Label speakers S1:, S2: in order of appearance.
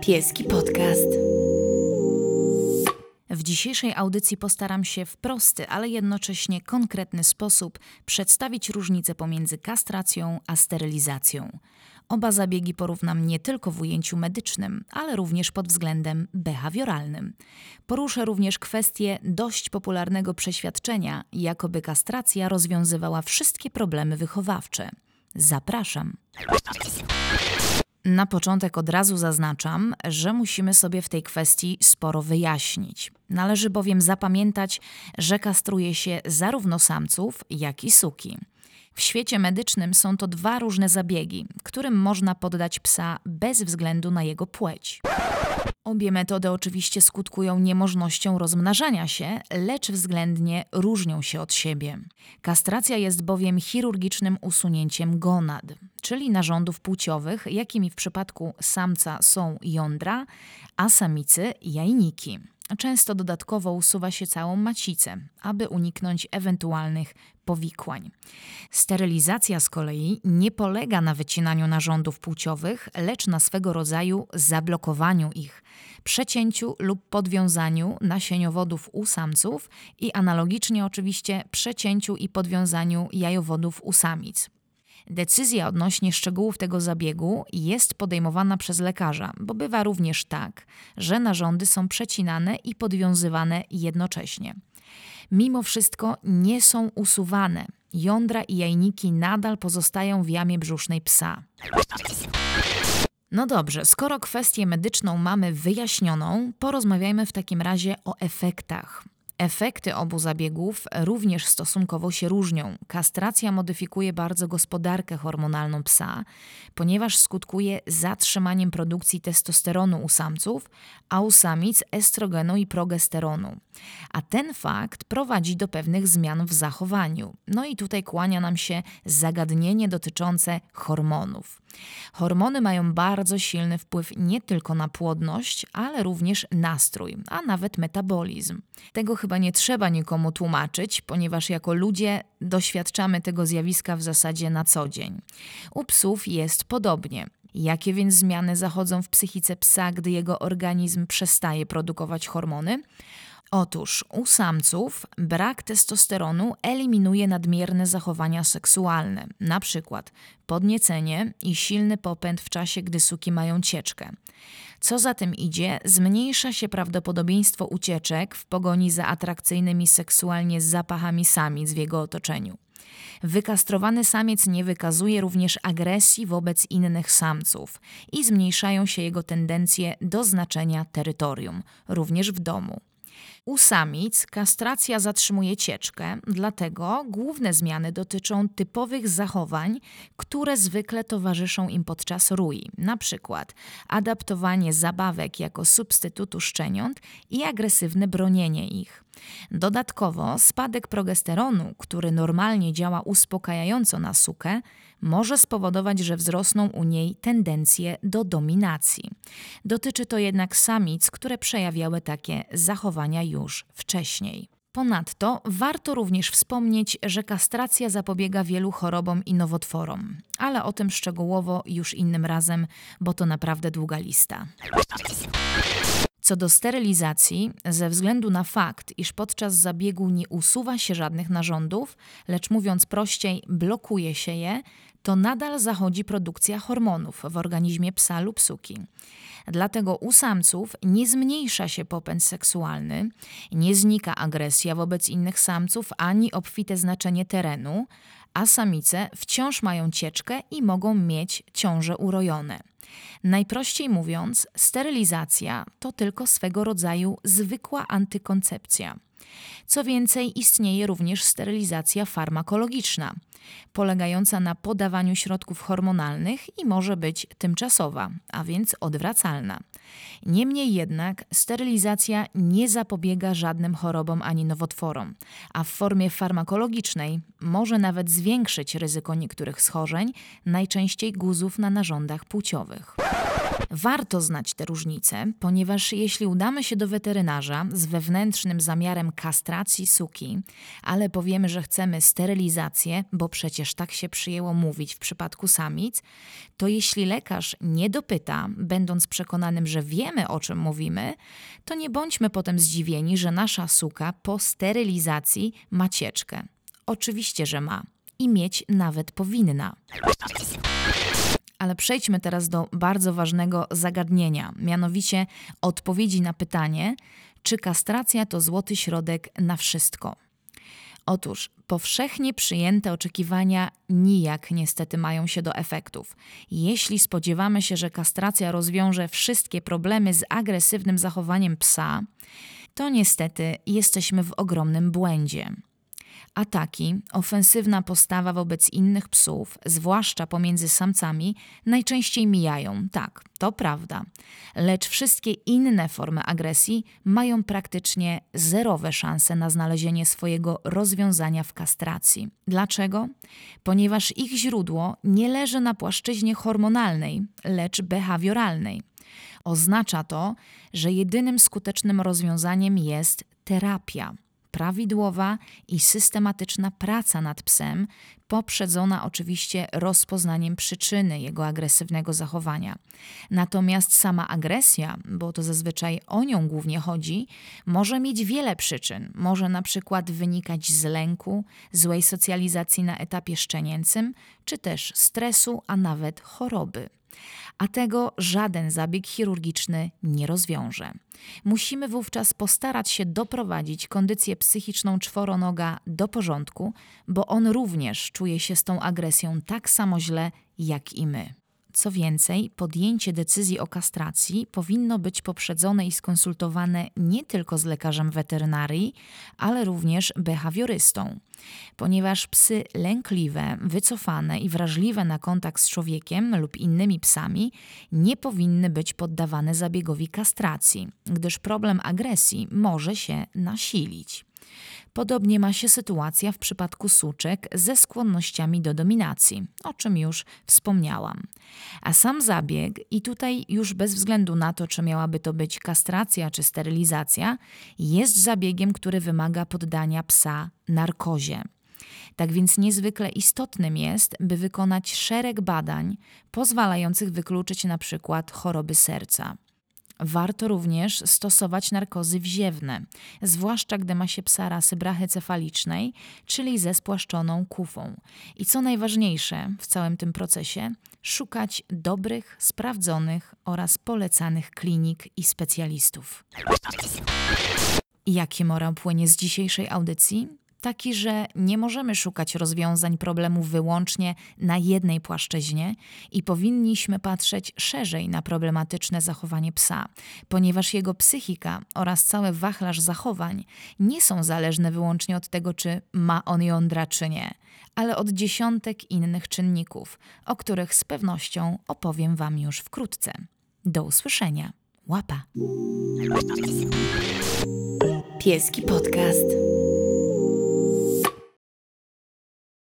S1: Pieski Podcast. W dzisiejszej audycji postaram się w prosty, ale jednocześnie konkretny sposób przedstawić różnicę pomiędzy kastracją a sterylizacją. Oba zabiegi porównam nie tylko w ujęciu medycznym, ale również pod względem behawioralnym. Poruszę również kwestię dość popularnego przeświadczenia, jakoby kastracja rozwiązywała wszystkie problemy wychowawcze. Zapraszam. Na początek od razu zaznaczam, że musimy sobie w tej kwestii sporo wyjaśnić. Należy bowiem zapamiętać, że kastruje się zarówno samców, jak i suki. W świecie medycznym są to dwa różne zabiegi, którym można poddać psa bez względu na jego płeć. Obie metody oczywiście skutkują niemożnością rozmnażania się, lecz względnie różnią się od siebie. Kastracja jest bowiem chirurgicznym usunięciem gonad, czyli narządów płciowych, jakimi w przypadku samca są jądra, a samicy jajniki. Często dodatkowo usuwa się całą macicę, aby uniknąć ewentualnych powikłań. Sterylizacja z kolei nie polega na wycinaniu narządów płciowych, lecz na swego rodzaju zablokowaniu ich, przecięciu lub podwiązaniu nasieniowodów u samców i analogicznie oczywiście przecięciu i podwiązaniu jajowodów u samic. Decyzja odnośnie szczegółów tego zabiegu jest podejmowana przez lekarza, bo bywa również tak, że narządy są przecinane i podwiązywane jednocześnie. Mimo wszystko nie są usuwane. Jądra i jajniki nadal pozostają w jamie brzusznej psa. No dobrze, skoro kwestię medyczną mamy wyjaśnioną, porozmawiajmy w takim razie o efektach. Efekty obu zabiegów również stosunkowo się różnią. Kastracja modyfikuje bardzo gospodarkę hormonalną psa, ponieważ skutkuje zatrzymaniem produkcji testosteronu u samców, a u samic estrogenu i progesteronu. A ten fakt prowadzi do pewnych zmian w zachowaniu. No i tutaj kłania nam się zagadnienie dotyczące hormonów. Hormony mają bardzo silny wpływ nie tylko na płodność, ale również nastrój, a nawet metabolizm. Tego chyba nie trzeba nikomu tłumaczyć, ponieważ jako ludzie doświadczamy tego zjawiska w zasadzie na co dzień. U psów jest podobnie. Jakie więc zmiany zachodzą w psychice psa, gdy jego organizm przestaje produkować hormony? Otóż u samców brak testosteronu eliminuje nadmierne zachowania seksualne, przykład podniecenie i silny popęd w czasie, gdy suki mają cieczkę. Co za tym idzie, zmniejsza się prawdopodobieństwo ucieczek w pogoni za atrakcyjnymi seksualnie zapachami samic w jego otoczeniu. Wykastrowany samiec nie wykazuje również agresji wobec innych samców i zmniejszają się jego tendencje do znaczenia terytorium, również w domu. U samic kastracja zatrzymuje cieczkę, dlatego główne zmiany dotyczą typowych zachowań, które zwykle towarzyszą im podczas rui, na przykład adaptowanie zabawek jako substytutu szczeniąt i agresywne bronienie ich. Dodatkowo spadek progesteronu, który normalnie działa uspokajająco na sukę, może spowodować, że wzrosną u niej tendencje do dominacji. Dotyczy to jednak samic, które przejawiały takie zachowania już wcześniej. Ponadto warto również wspomnieć, że kastracja zapobiega wielu chorobom i nowotworom, ale o tym szczegółowo już innym razem, bo to naprawdę długa lista. Co do sterylizacji, ze względu na fakt, iż podczas zabiegu nie usuwa się żadnych narządów, lecz mówiąc prościej, blokuje się je, to nadal zachodzi produkcja hormonów w organizmie psa lub suki. Dlatego u samców nie zmniejsza się popęd seksualny, nie znika agresja wobec innych samców ani obfite znaczenie terenu, a samice wciąż mają cieczkę i mogą mieć ciąże urojone. Najprościej mówiąc, sterylizacja to tylko swego rodzaju zwykła antykoncepcja. Co więcej, istnieje również sterylizacja farmakologiczna, polegająca na podawaniu środków hormonalnych i może być tymczasowa, a więc odwracalna. Niemniej jednak sterylizacja nie zapobiega żadnym chorobom ani nowotworom, a w formie farmakologicznej może nawet zwiększyć ryzyko niektórych schorzeń, najczęściej guzów na narządach płciowych. Warto znać te różnice, ponieważ jeśli udamy się do weterynarza z wewnętrznym zamiarem kastracji suki, ale powiemy, że chcemy sterylizację, bo przecież tak się przyjęło mówić w przypadku samic, to jeśli lekarz nie dopyta, będąc przekonanym, że wiemy o czym mówimy, to nie bądźmy potem zdziwieni, że nasza suka po sterylizacji ma cieczkę. Oczywiście, że ma i mieć nawet powinna. Ale przejdźmy teraz do bardzo ważnego zagadnienia, mianowicie odpowiedzi na pytanie, czy kastracja to złoty środek na wszystko. Otóż powszechnie przyjęte oczekiwania nijak niestety mają się do efektów. Jeśli spodziewamy się, że kastracja rozwiąże wszystkie problemy z agresywnym zachowaniem psa, to niestety jesteśmy w ogromnym błędzie. Ataki, ofensywna postawa wobec innych psów, zwłaszcza pomiędzy samcami, najczęściej mijają, tak, to prawda. Lecz wszystkie inne formy agresji mają praktycznie zerowe szanse na znalezienie swojego rozwiązania w kastracji. Dlaczego? Ponieważ ich źródło nie leży na płaszczyźnie hormonalnej, lecz behawioralnej. Oznacza to, że jedynym skutecznym rozwiązaniem jest terapia prawidłowa i systematyczna praca nad psem, poprzedzona oczywiście rozpoznaniem przyczyny jego agresywnego zachowania. Natomiast sama agresja, bo to zazwyczaj o nią głównie chodzi, może mieć wiele przyczyn. Może na przykład wynikać z lęku, złej socjalizacji na etapie szczenięcym, czy też stresu, a nawet choroby a tego żaden zabieg chirurgiczny nie rozwiąże. Musimy wówczas postarać się doprowadzić kondycję psychiczną czworonoga do porządku, bo on również czuje się z tą agresją tak samo źle jak i my. Co więcej, podjęcie decyzji o kastracji powinno być poprzedzone i skonsultowane nie tylko z lekarzem weterynarii, ale również behawiorystą. Ponieważ psy lękliwe, wycofane i wrażliwe na kontakt z człowiekiem lub innymi psami nie powinny być poddawane zabiegowi kastracji, gdyż problem agresji może się nasilić. Podobnie ma się sytuacja w przypadku suczek ze skłonnościami do dominacji, o czym już wspomniałam. A sam zabieg, i tutaj już bez względu na to, czy miałaby to być kastracja czy sterylizacja, jest zabiegiem, który wymaga poddania psa narkozie. Tak więc niezwykle istotnym jest, by wykonać szereg badań pozwalających wykluczyć na przykład choroby serca. Warto również stosować narkozy wziewne, zwłaszcza gdy ma się psa rasy brachycefalicznej, czyli ze spłaszczoną kufą. I co najważniejsze w całym tym procesie, szukać dobrych, sprawdzonych oraz polecanych klinik i specjalistów. Jaki morał płynie z dzisiejszej audycji? Taki, że nie możemy szukać rozwiązań problemu wyłącznie na jednej płaszczyźnie i powinniśmy patrzeć szerzej na problematyczne zachowanie psa, ponieważ jego psychika oraz cały wachlarz zachowań nie są zależne wyłącznie od tego, czy ma on jądra, czy nie, ale od dziesiątek innych czynników, o których z pewnością opowiem Wam już wkrótce. Do usłyszenia. Łapa. Pieski Podcast.